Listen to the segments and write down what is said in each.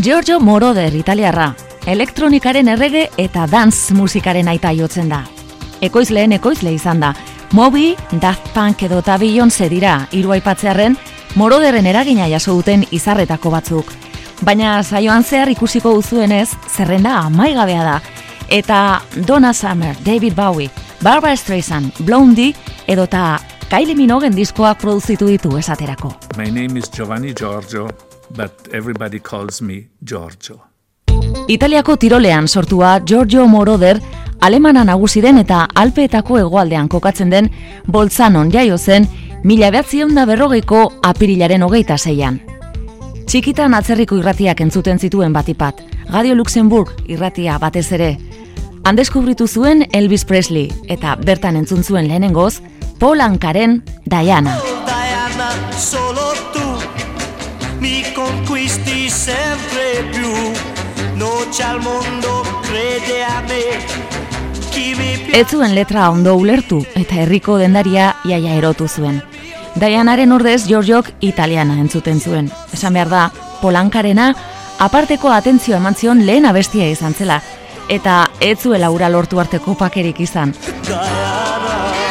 Giorgio Moroder italiarra, elektronikaren errege eta dance musikaren aita jotzen da. Ekoizleen ekoizle izan da, Moby, Daft Punk edo eta Beyoncé dira, hiru aipatzearen, Moroderren eragina jaso duten izarretako batzuk. Baina saioan zehar ikusiko duzuenez, zerrenda amaigabea da. Eta Donna Summer, David Bowie, Barbara Streisand, Blondie edo eta Kylie Minogen diskoak produzitu ditu esaterako. My name is Giovanni Giorgio, but everybody calls me Giorgio. Italiako tirolean sortua Giorgio Moroder, alemana nagusi den eta alpeetako hegoaldean kokatzen den Boltzanon jaio zen mila behatzion da berrogeiko apirilaren hogeita zeian. Txikitan atzerriko irratiak entzuten zituen batipat, Radio Luxemburg irratia batez ere. Han deskubritu zuen Elvis Presley eta bertan entzun zuen lehenengoz, Paul Ankaren Diana. Diana, solo tu mi conquisti sempre più. Noche al mondo, crede a me. Ez zuen letra ondo ulertu eta herriko dendaria iaia erotu zuen. Dianaren ordez Giorgiok italiana entzuten zuen. Esan behar da, Polankarena aparteko atentzio eman zion lehen abestia izan zela, eta ez zuela ura lortu arteko pakerik izan. amor,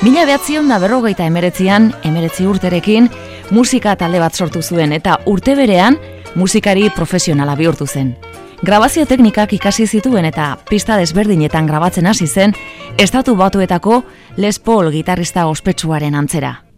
Mila behatzion da berrogeita emeretzian, emeretzi urterekin, musika talde bat sortu zuen eta urte berean musikari profesionala bihurtu zen. Grabazio teknikak ikasi zituen eta pista desberdinetan grabatzen hasi zen, estatu batuetako Les Paul gitarrista ospetsuaren antzera.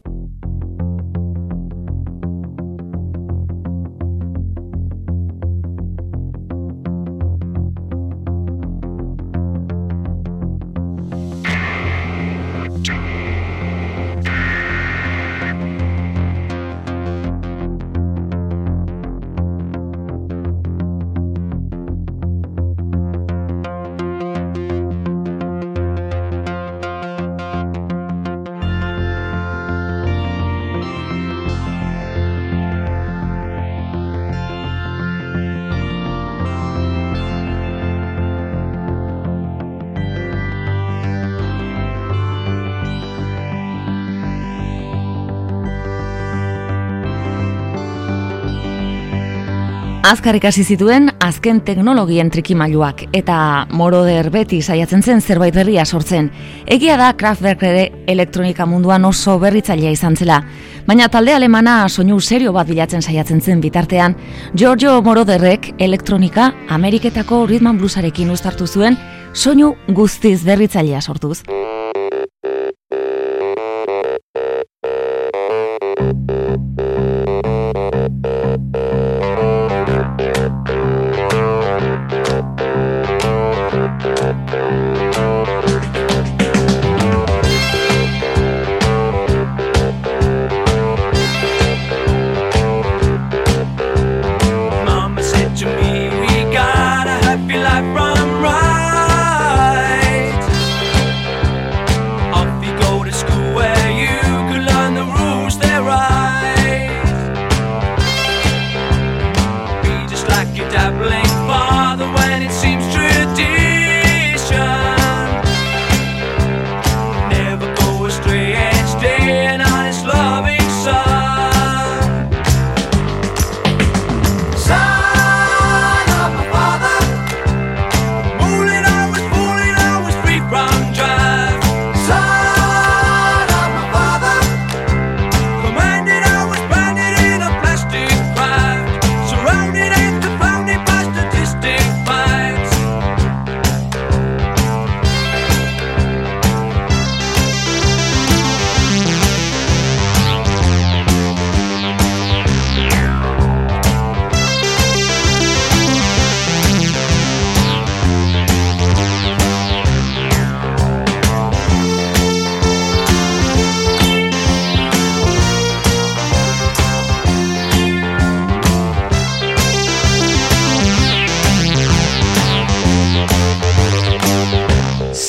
Azkar ikasi zituen azken teknologien trikimailuak eta moroder beti saiatzen zen zerbait berria sortzen. Egia da Kraftwerk ere elektronika munduan oso berritzailea izan zela, baina talde alemana soinu serio bat bilatzen saiatzen zen bitartean, Giorgio Moroderrek elektronika Ameriketako ritman bluesarekin uztartu zuen soinu guztiz berritzailea sortuz.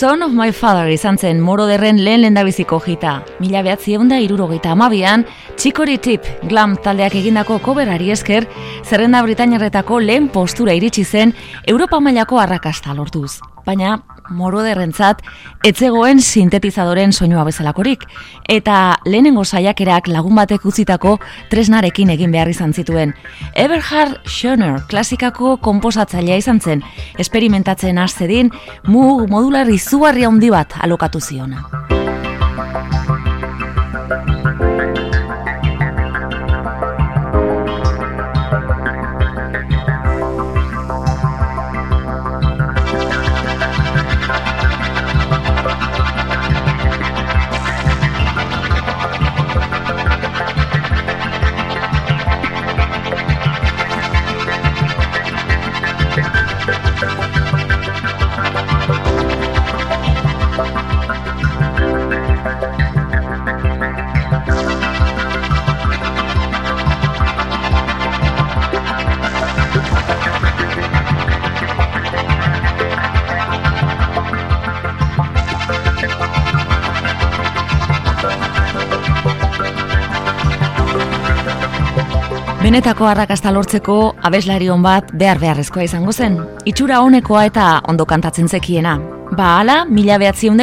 Son of my father izan zen moroderren lehen lendabiziko jita. Mila behatzieun da irurogeita amabian, txikori tip glam taldeak egindako koberari esker, zerrenda Britainiarretako lehen postura iritsi zen Europa mailako arrakasta lortuz. Baina, moroderrentzat etzegoen sintetizadoren soinua bezalakorik eta lehenengo saiakerak lagun batek utzitako tresnarekin egin behar izan zituen. Eberhard Schoner klasikako konposatzailea izan zen, esperimentatzen haste mu modular izugarri handi bat alokatu ziona. Benetako arrakasta lortzeko abeslari hon bat behar beharrezkoa izango zen. Itxura honekoa eta ondo kantatzen zekiena. Ba ala, mila behatzion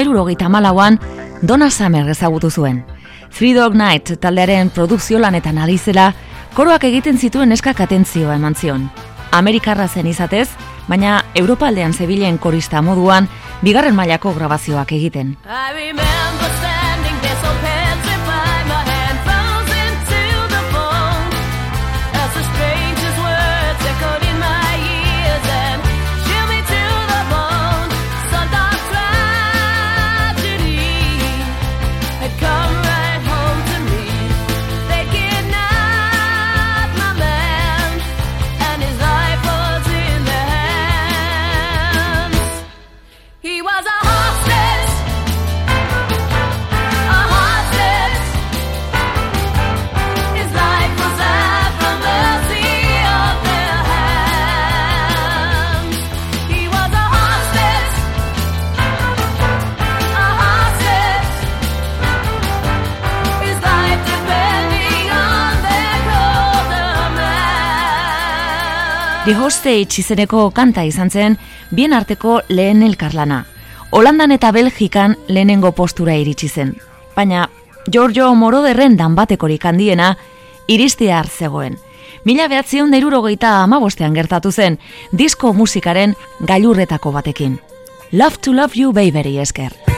malauan, Donna Summer ezagutu zuen. Three Dog Night taldearen produkzio lanetan alizela, koroak egiten zituen eskak atentzioa eman zion. Amerikarra zen izatez, baina Europa aldean zebilen korista moduan, bigarren mailako grabazioak egiten. The Hostage izeneko kanta izan zen bien arteko lehen elkarlana. Holandan eta Belgikan lehenengo postura iritsi zen. Baina Giorgio Moroderren dan batekorik handiena iristia zegoen. Mila behatzion deirurogeita amabostean gertatu zen disko musikaren gailurretako batekin. Love to love you baby esker.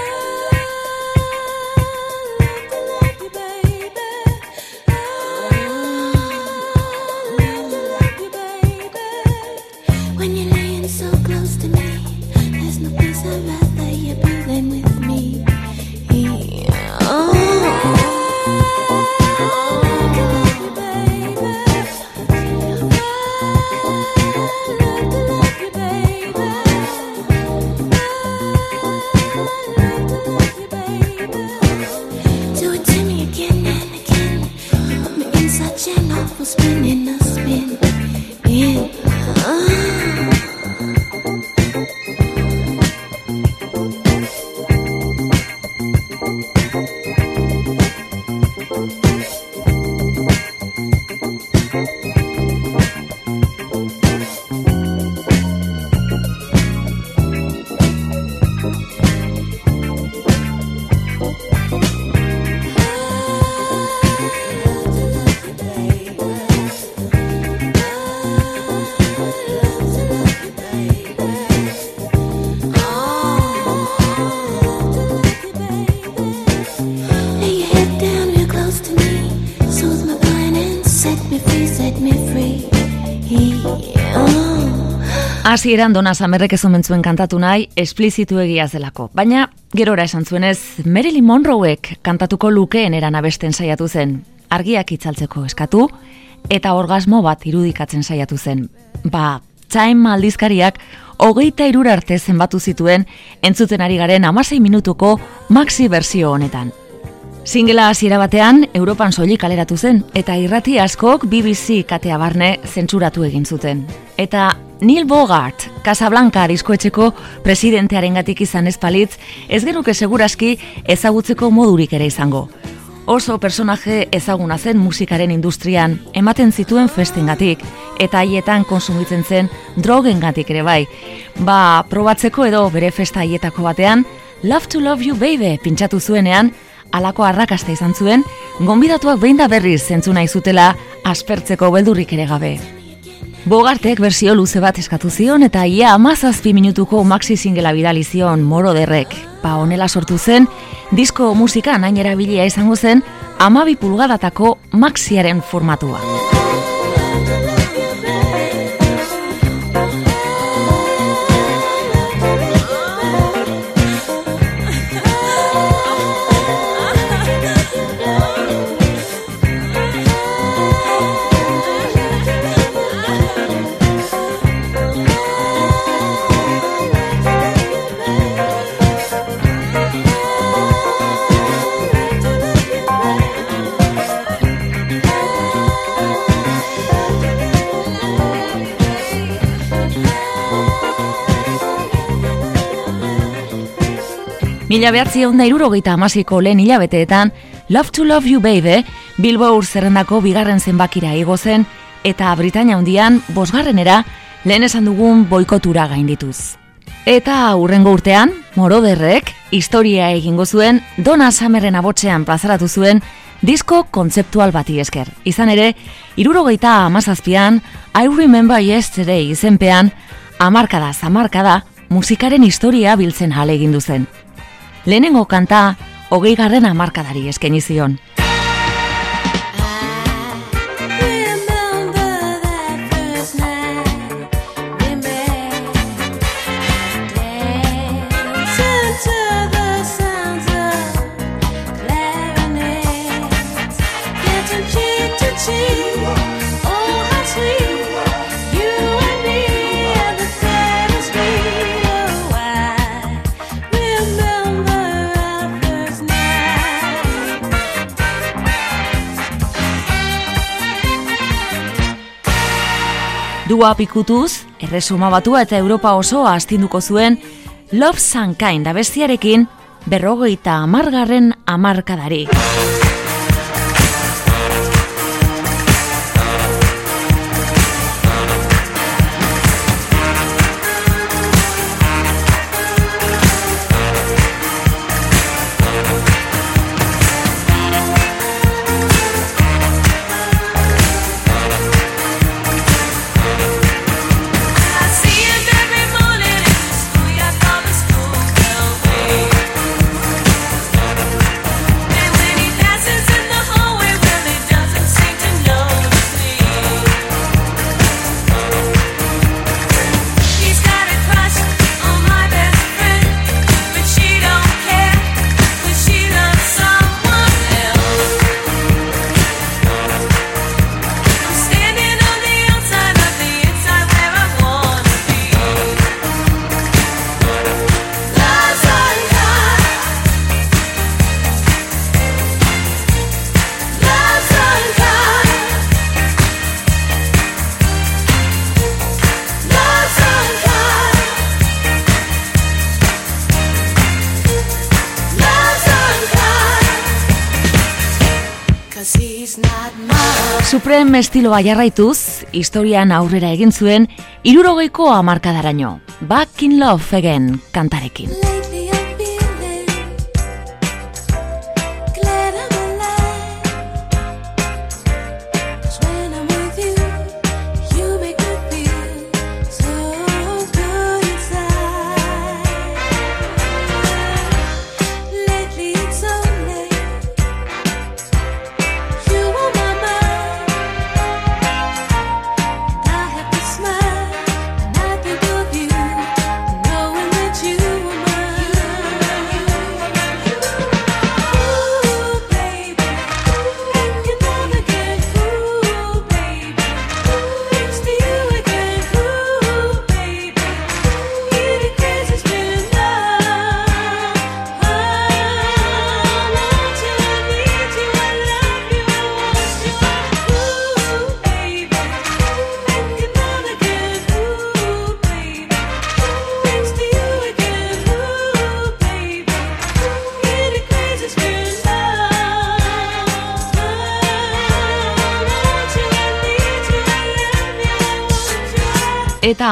Hasi eran dona zamerrek ezumentzuen kantatu nahi, esplizitu egia zelako. Baina, gerora esan zuenez, Marilyn Monroek kantatuko lukeen eran abesten saiatu zen. Argiak itzaltzeko eskatu, eta orgasmo bat irudikatzen saiatu zen. Ba, txain maldizkariak, hogeita irura arte zenbatu zituen, entzuten ari garen amasei minutuko maxi berzio honetan. Singela hasiera batean, Europan soilik kaleratu zen, eta irrati askok BBC katea barne zentzuratu egin zuten. Eta Neil Bogart, Casablanca ariskoetxeko presidentearen gatik izan espalitz, ez genuke seguraski ezagutzeko modurik ere izango. Oso personaje ezaguna zen musikaren industrian, ematen zituen festengatik, eta haietan konsumitzen zen drogengatik ere bai. Ba, probatzeko edo bere festa haietako batean, Love to Love You Baby pintxatu zuenean, alako arrakasta izan zuen, gonbidatuak behin da berriz zentzu nahi zutela aspertzeko beldurrik ere gabe. Bogartek bersio luze bat eskatu zion eta ia amazazpi minutuko maxi singela bidali zion moro derrek. Pa honela sortu zen, disko musika nain erabilia izango zen, amabi pulgadatako maxiaren formatua. Mila behatzi egun da irurogeita amasiko lehen hilabeteetan, Love to Love You Baby, Billboard zerrendako bigarren zenbakira igo zen, eta Britania hundian, bosgarrenera, lehen esan dugun boikotura gaindituz. Eta urrengo urtean, moroderrek, historia egingo zuen, Dona Summerren abotxean plazaratu zuen, disko kontzeptual bati esker. Izan ere, irurogeita amazazpian, I Remember Yesterday izenpean, amarkada zamarkada, musikaren historia biltzen jale egin zen lehenengo kanta hogei garren amarkadari eskeni zion. Dua pikutuz, erresuma batua eta Europa osoa astinduko zuen Love Sankain da bestiarekin berrogeita amargarren amarkadari. Supreme estiloa jarraituz, historian aurrera egin zuen, irurogeiko amarkadaraino. Back in love again, kantarekin.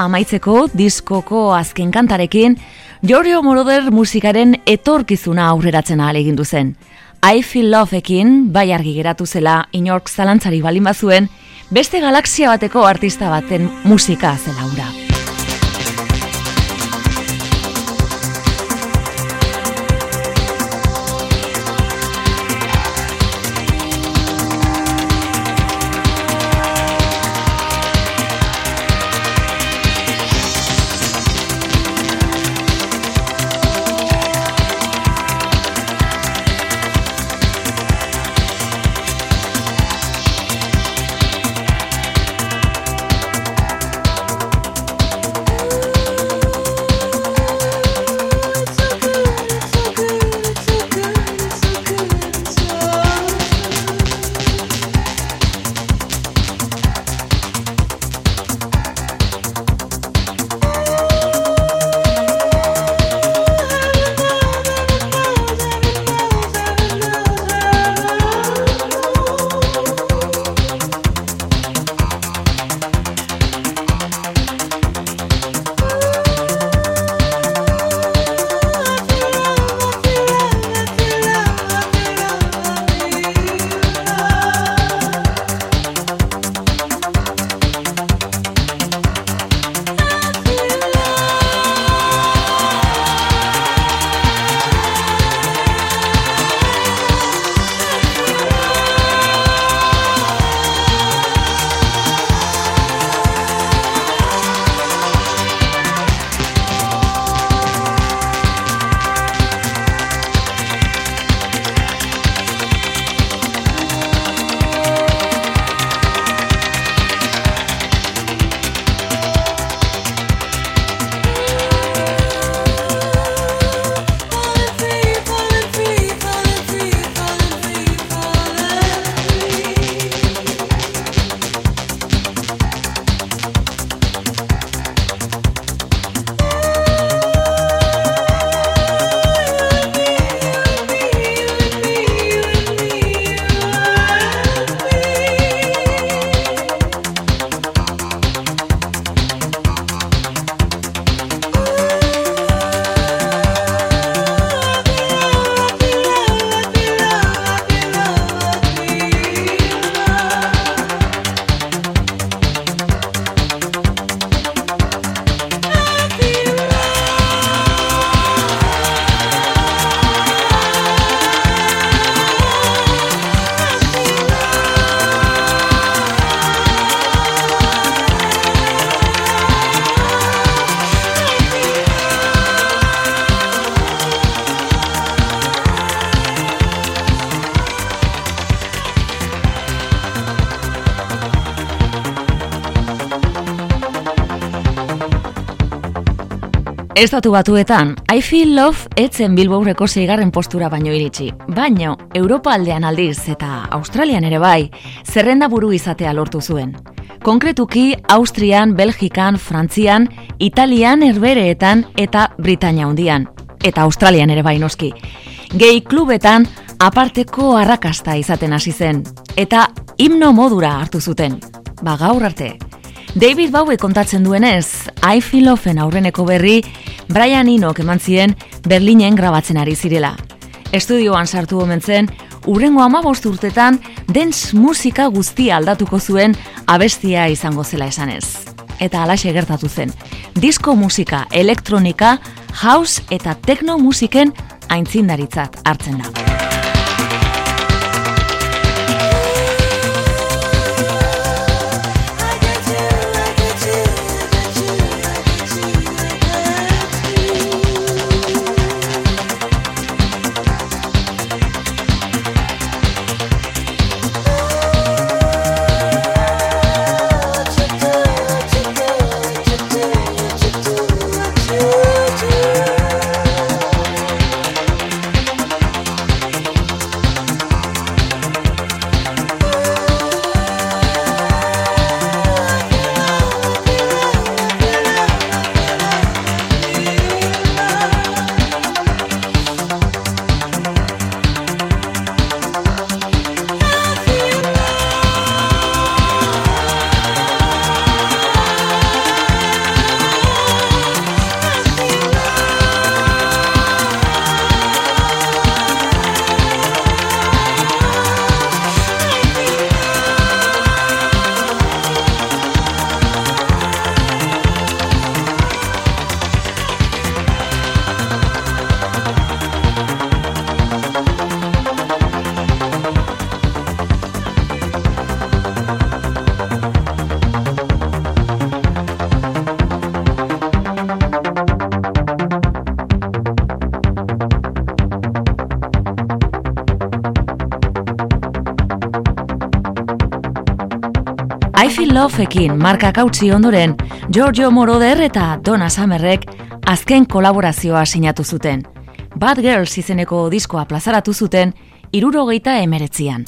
Amaitzeko diskoko azken kantarekin, Giorgio Moroder musikaren etorkizuna aurreratzen ahal egin zen. I Feel Loveekin, bai argi geratu zela, inork zalantzari balin bazuen, beste galaxia bateko artista baten musika zela ura. Estatu batuetan, I Feel Love etzen Bilboureko zeigarren postura baino iritsi. Baino, Europa aldean aldiz eta Australian ere bai, zerrenda buru izatea lortu zuen. Konkretuki, Austrian, Belgikan, Frantzian, Italian, Herbereetan eta Britania hundian. Eta Australian ere bai noski. Gehi klubetan, aparteko arrakasta izaten hasi zen. Eta himno modura hartu zuten. Ba gaur arte, David Bowie kontatzen duenez, I Feel Love'en aurreneko berri, Brian Inok eman ziren Berlinen grabatzen ari zirela. Estudioan sartu omentzen, urrengo amabost urtetan, dance musika guztia aldatuko zuen abestia izango zela esanez. Eta alaxe gertatu zen, disko musika, elektronika, house eta techno musiken aintzindaritzat hartzen da. Goffekin marka kautzi ondoren, Giorgio Moroder eta Donna Summerrek azken kolaborazioa sinatu zuten. Bad Girls izeneko diskoa plazaratu zuten, irurogeita emeretzian.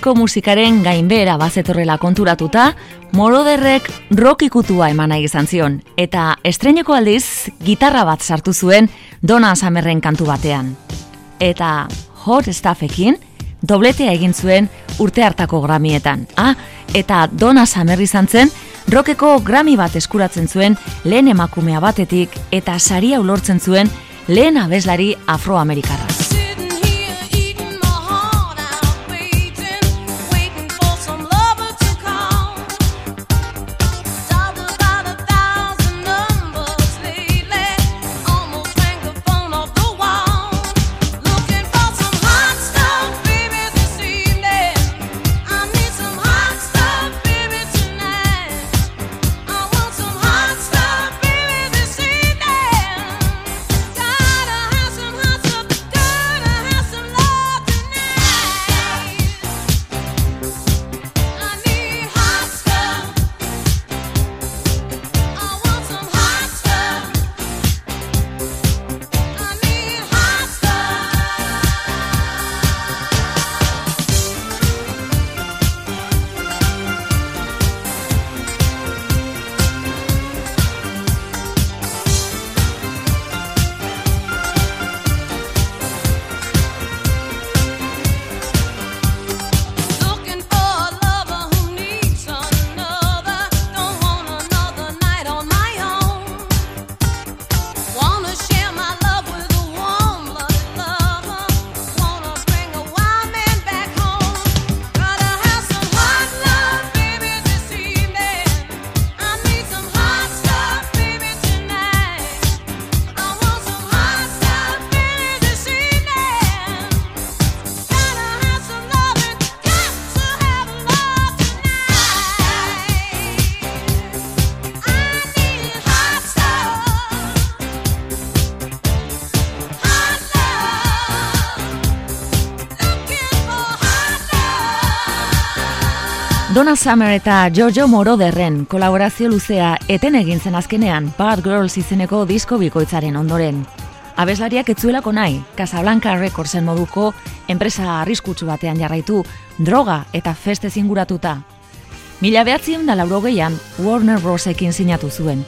disko musikaren gainbera bazetorrela konturatuta, moroderrek rock ikutua eman izan zion, eta estreneko aldiz gitarra bat sartu zuen Dona Samerren kantu batean. Eta Hot Staffekin dobletea egin zuen urte hartako gramietan. Ah, eta Dona Samer izan zen, rokeko grami bat eskuratzen zuen lehen emakumea batetik eta saria ulortzen zuen lehen abeslari afroamerikarraz. Donna Summer eta Giorgio Moroderren kolaborazio luzea eten egin zen azkenean Bad Girls izeneko disko bikoitzaren ondoren. Abeslariak etzuelako nahi, Casablanca Recordsen moduko enpresa arriskutsu batean jarraitu, droga eta feste zinguratuta. Mila behatzion da laurogeian Warner Brosekin sinatu zuen.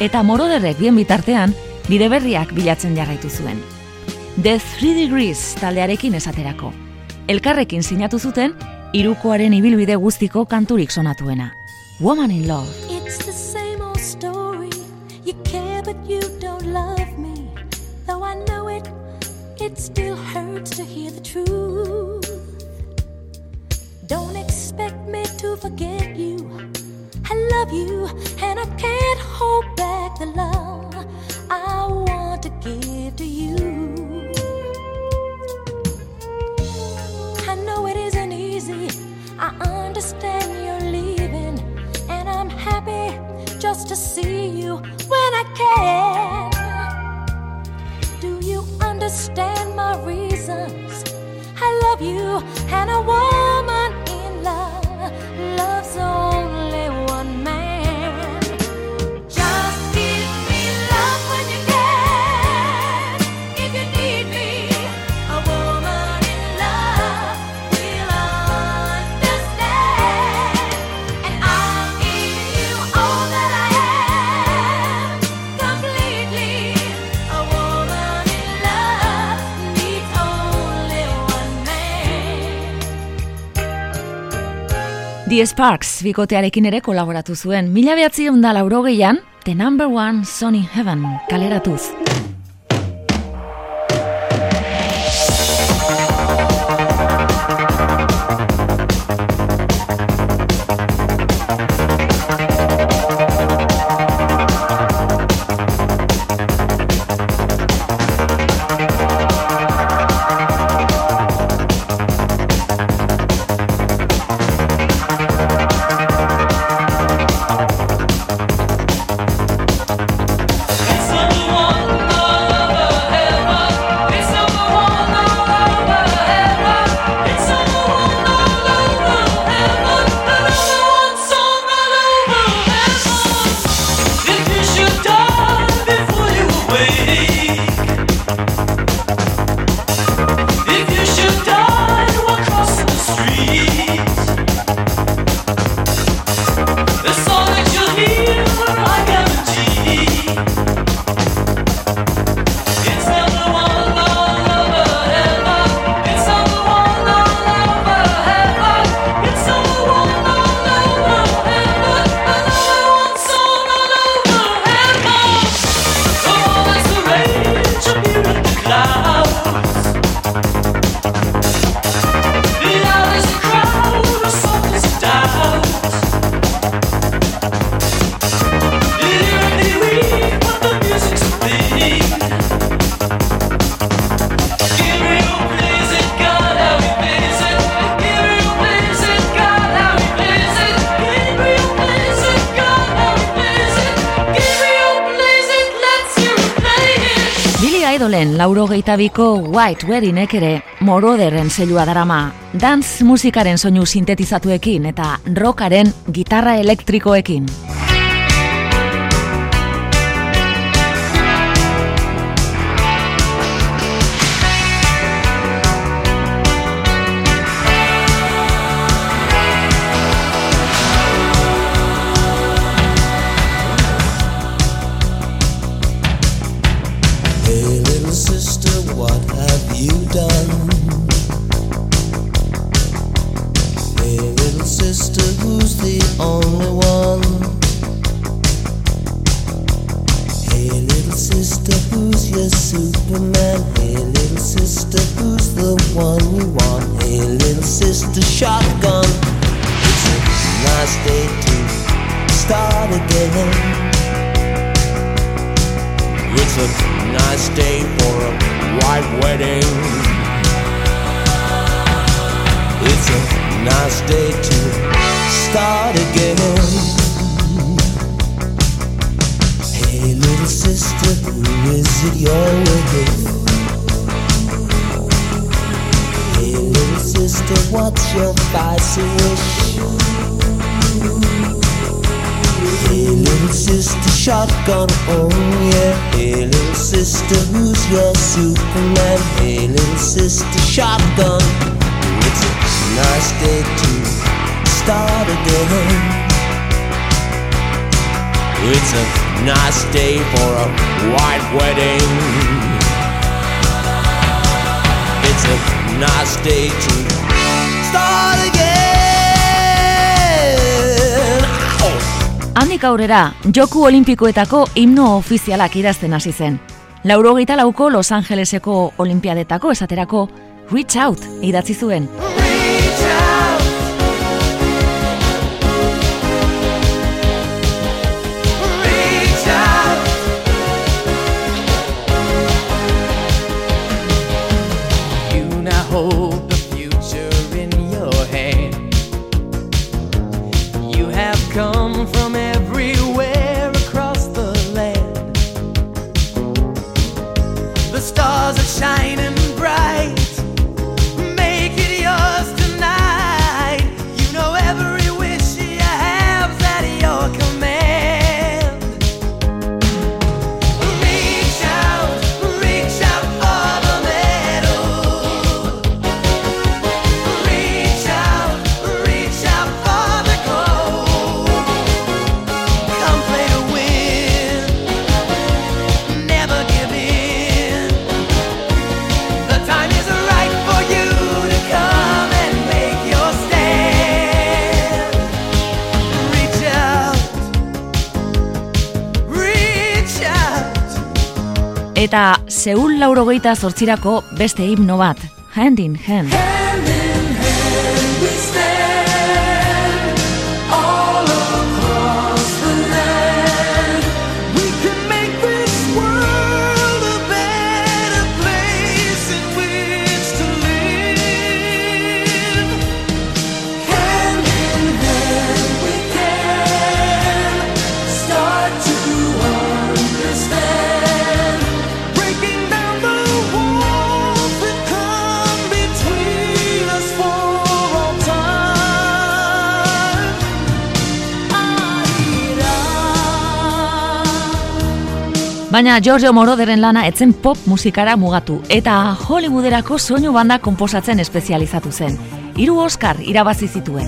Eta Moroderrek bien bitartean, bide berriak bilatzen jarraitu zuen. The Three Degrees taldearekin esaterako. Elkarrekin sinatu zuten, irukoaren ibilbide guztiko kanturik sonatuena. Woman in Love. It's the same old story. You care, but you don't love me. Though I know it, it still hurts to hear the truth. Don't expect me to forget you. I love you, and I can't hold back the love I want to give to you. I understand you're leaving, and I'm happy just to see you when I can. Do you understand my reasons? I love you, and a woman in love loves only The Sparks bikotearekin ere kolaboratu zuen. Mila behatzion da laurogeian, The Number One Song in Heaven kaleratuz. Idolen laurogeita biko White Weddingek ere moroderren zelua darama. Dance musikaren soinu sintetizatuekin eta rockaren gitarra elektrikoekin. Wedding. It's a nice day to start again. Hey, little sister, who is it you're with? Hey, little sister, what's your vice wish? Sister shotgun. Oh yeah. Hey little sister, who's your Superman? Hey little sister shotgun. It's a nice day to start again. It's a nice day for a white wedding. It's a nice day to Handik aurrera, joku olimpikoetako himno ofizialak idazten hasi zen. Laurogeita lauko Los Angeleseko olimpiadetako esaterako Reach Out idatzi zuen. Eta Seul laurogeita zortzirako beste himno bat, Hand in Hand. Baina Giorgio Moroderen lana etzen pop musikara mugatu eta Hollywooderako soinu banda konposatzen espezializatu zen. Hiru Oscar irabazi zituen.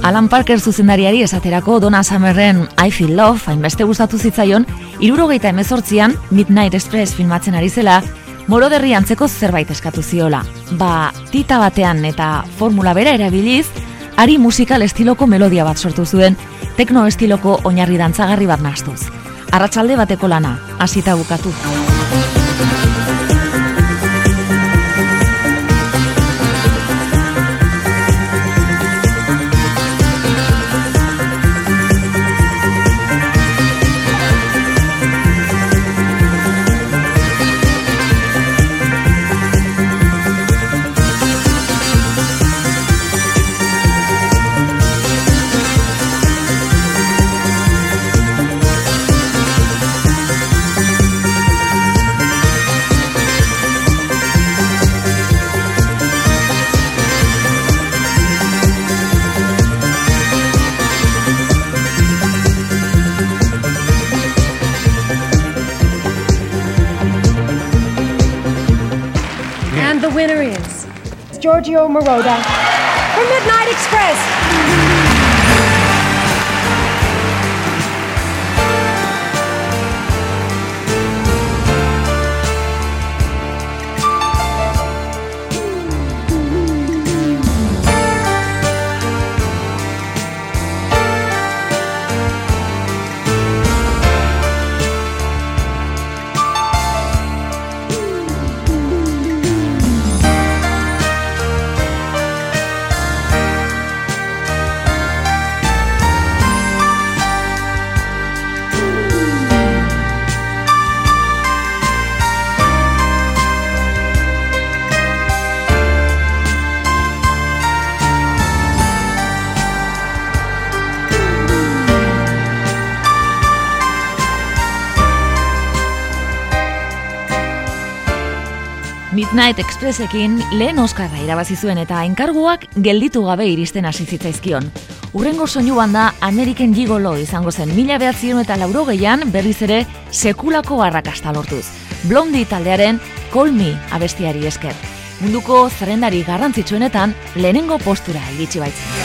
Alan Parker zuzendariari esaterako Donna Summerren I Feel Love hainbeste gustatu zitzaion, irurogeita emezortzian Midnight Express filmatzen ari zela, Moroderri antzeko zerbait eskatu ziola. Ba, tita batean eta formula bera erabiliz, ari musikal estiloko melodia bat sortu zuen, tekno estiloko oinarri dantzagarri bat nastuz. Arratsalde bateko lana, hasita bukatu. Giorgio Moroder for Midnight Express. Midnight Expressekin lehen Oskarra irabazi zuen eta enkarguak gelditu gabe iristen hasi zitzaizkion. Urrengo soinuan da American Gigolo izango zen mila behatzion eta laurogeian berriz ere sekulako arrakasta lortuz. Blondi taldearen Call Me abestiari esker. Munduko zerrendari garrantzitsuenetan lehenengo postura iritsi baitzen.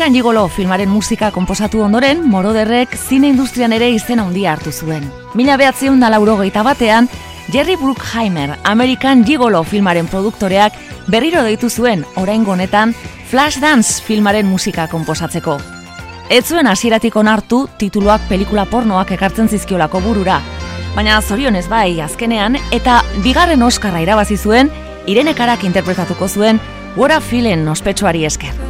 American Gigolo filmaren musika konposatu ondoren, Moroderrek zine industrian ere izena handia hartu zuen. Mila behatzeun da batean, Jerry Bruckheimer, American Gigolo filmaren produktoreak berriro deitu zuen, orain honetan, Flashdance filmaren musika konposatzeko. Ez zuen hasieratik onartu tituluak pelikula pornoak ekartzen zizkiolako burura, baina zorionez bai azkenean eta bigarren Oscarra irabazi zuen, Irene Karak interpretatuko zuen What a Feeling ospetsuari esker.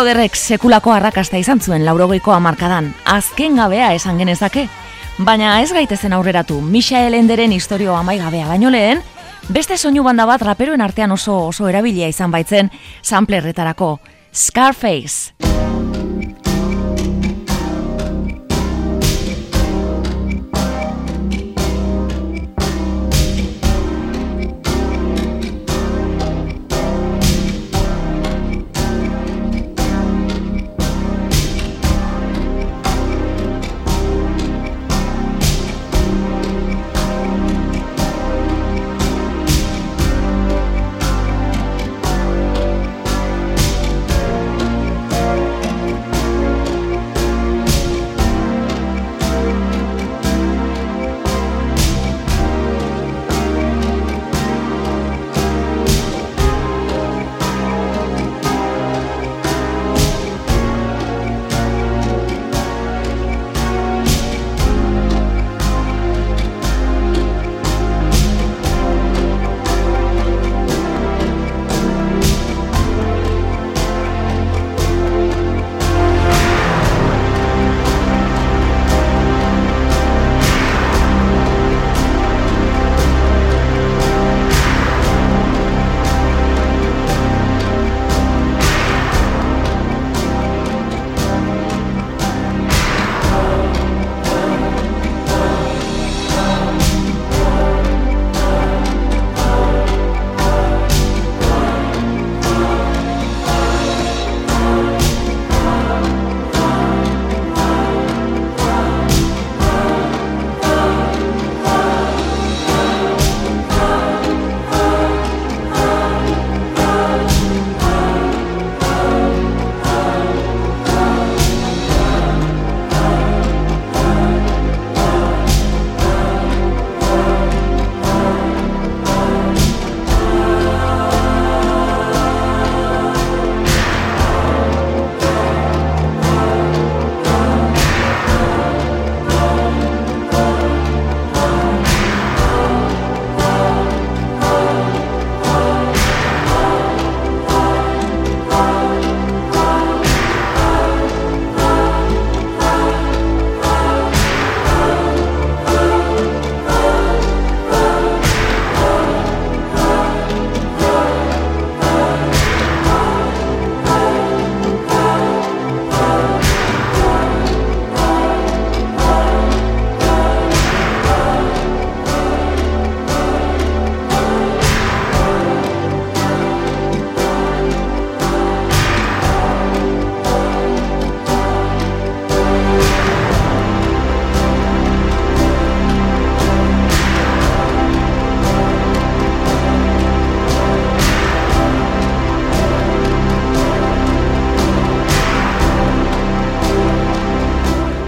Moroderrek sekulako arrakasta izan zuen laurogeiko hamarkadan, azken gabea esan genezake. Baina ez gaitezen aurreratu, Michael Enderen historio amaigabea baino lehen, beste soinu banda bat raperoen artean oso oso erabilia izan baitzen samplerretarako, Scarface.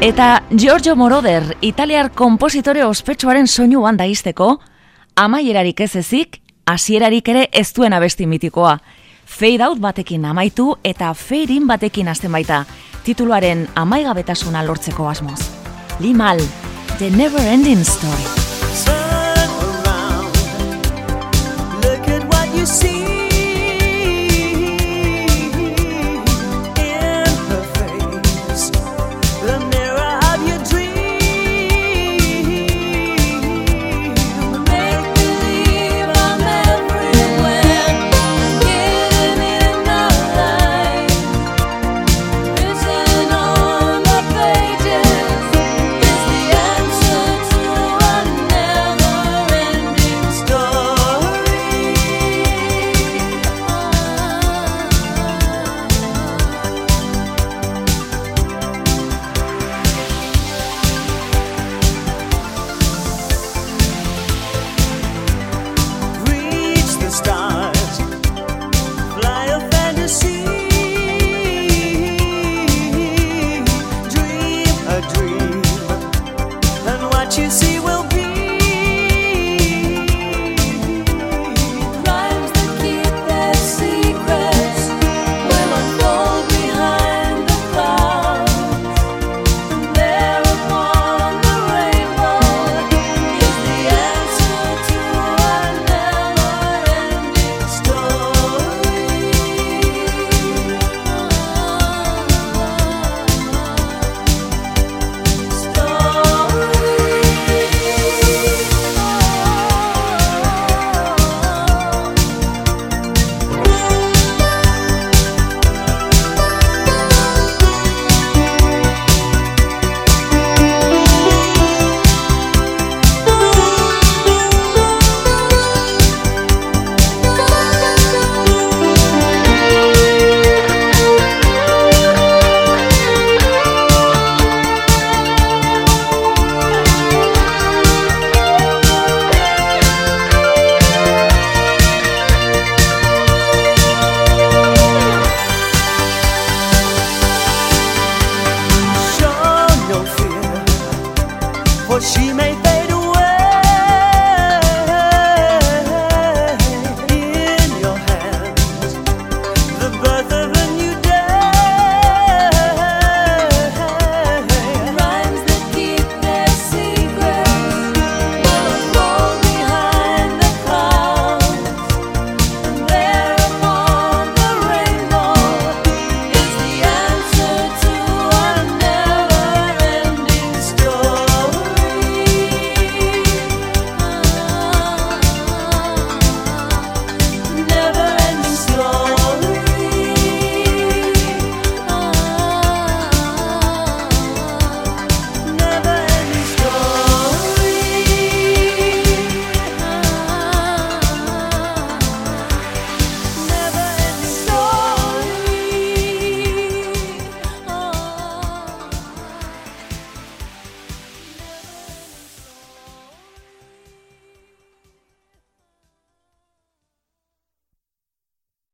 Eta Giorgio Moroder, italiar kompositore ospetsuaren soinu banda izteko, amaierarik ez ezik, hasierarik ere ez duen abesti mitikoa. Fade out batekin amaitu eta fade in batekin hasten baita, tituluaren amaigabetasuna lortzeko asmoz. Limal, The Never Ending Story.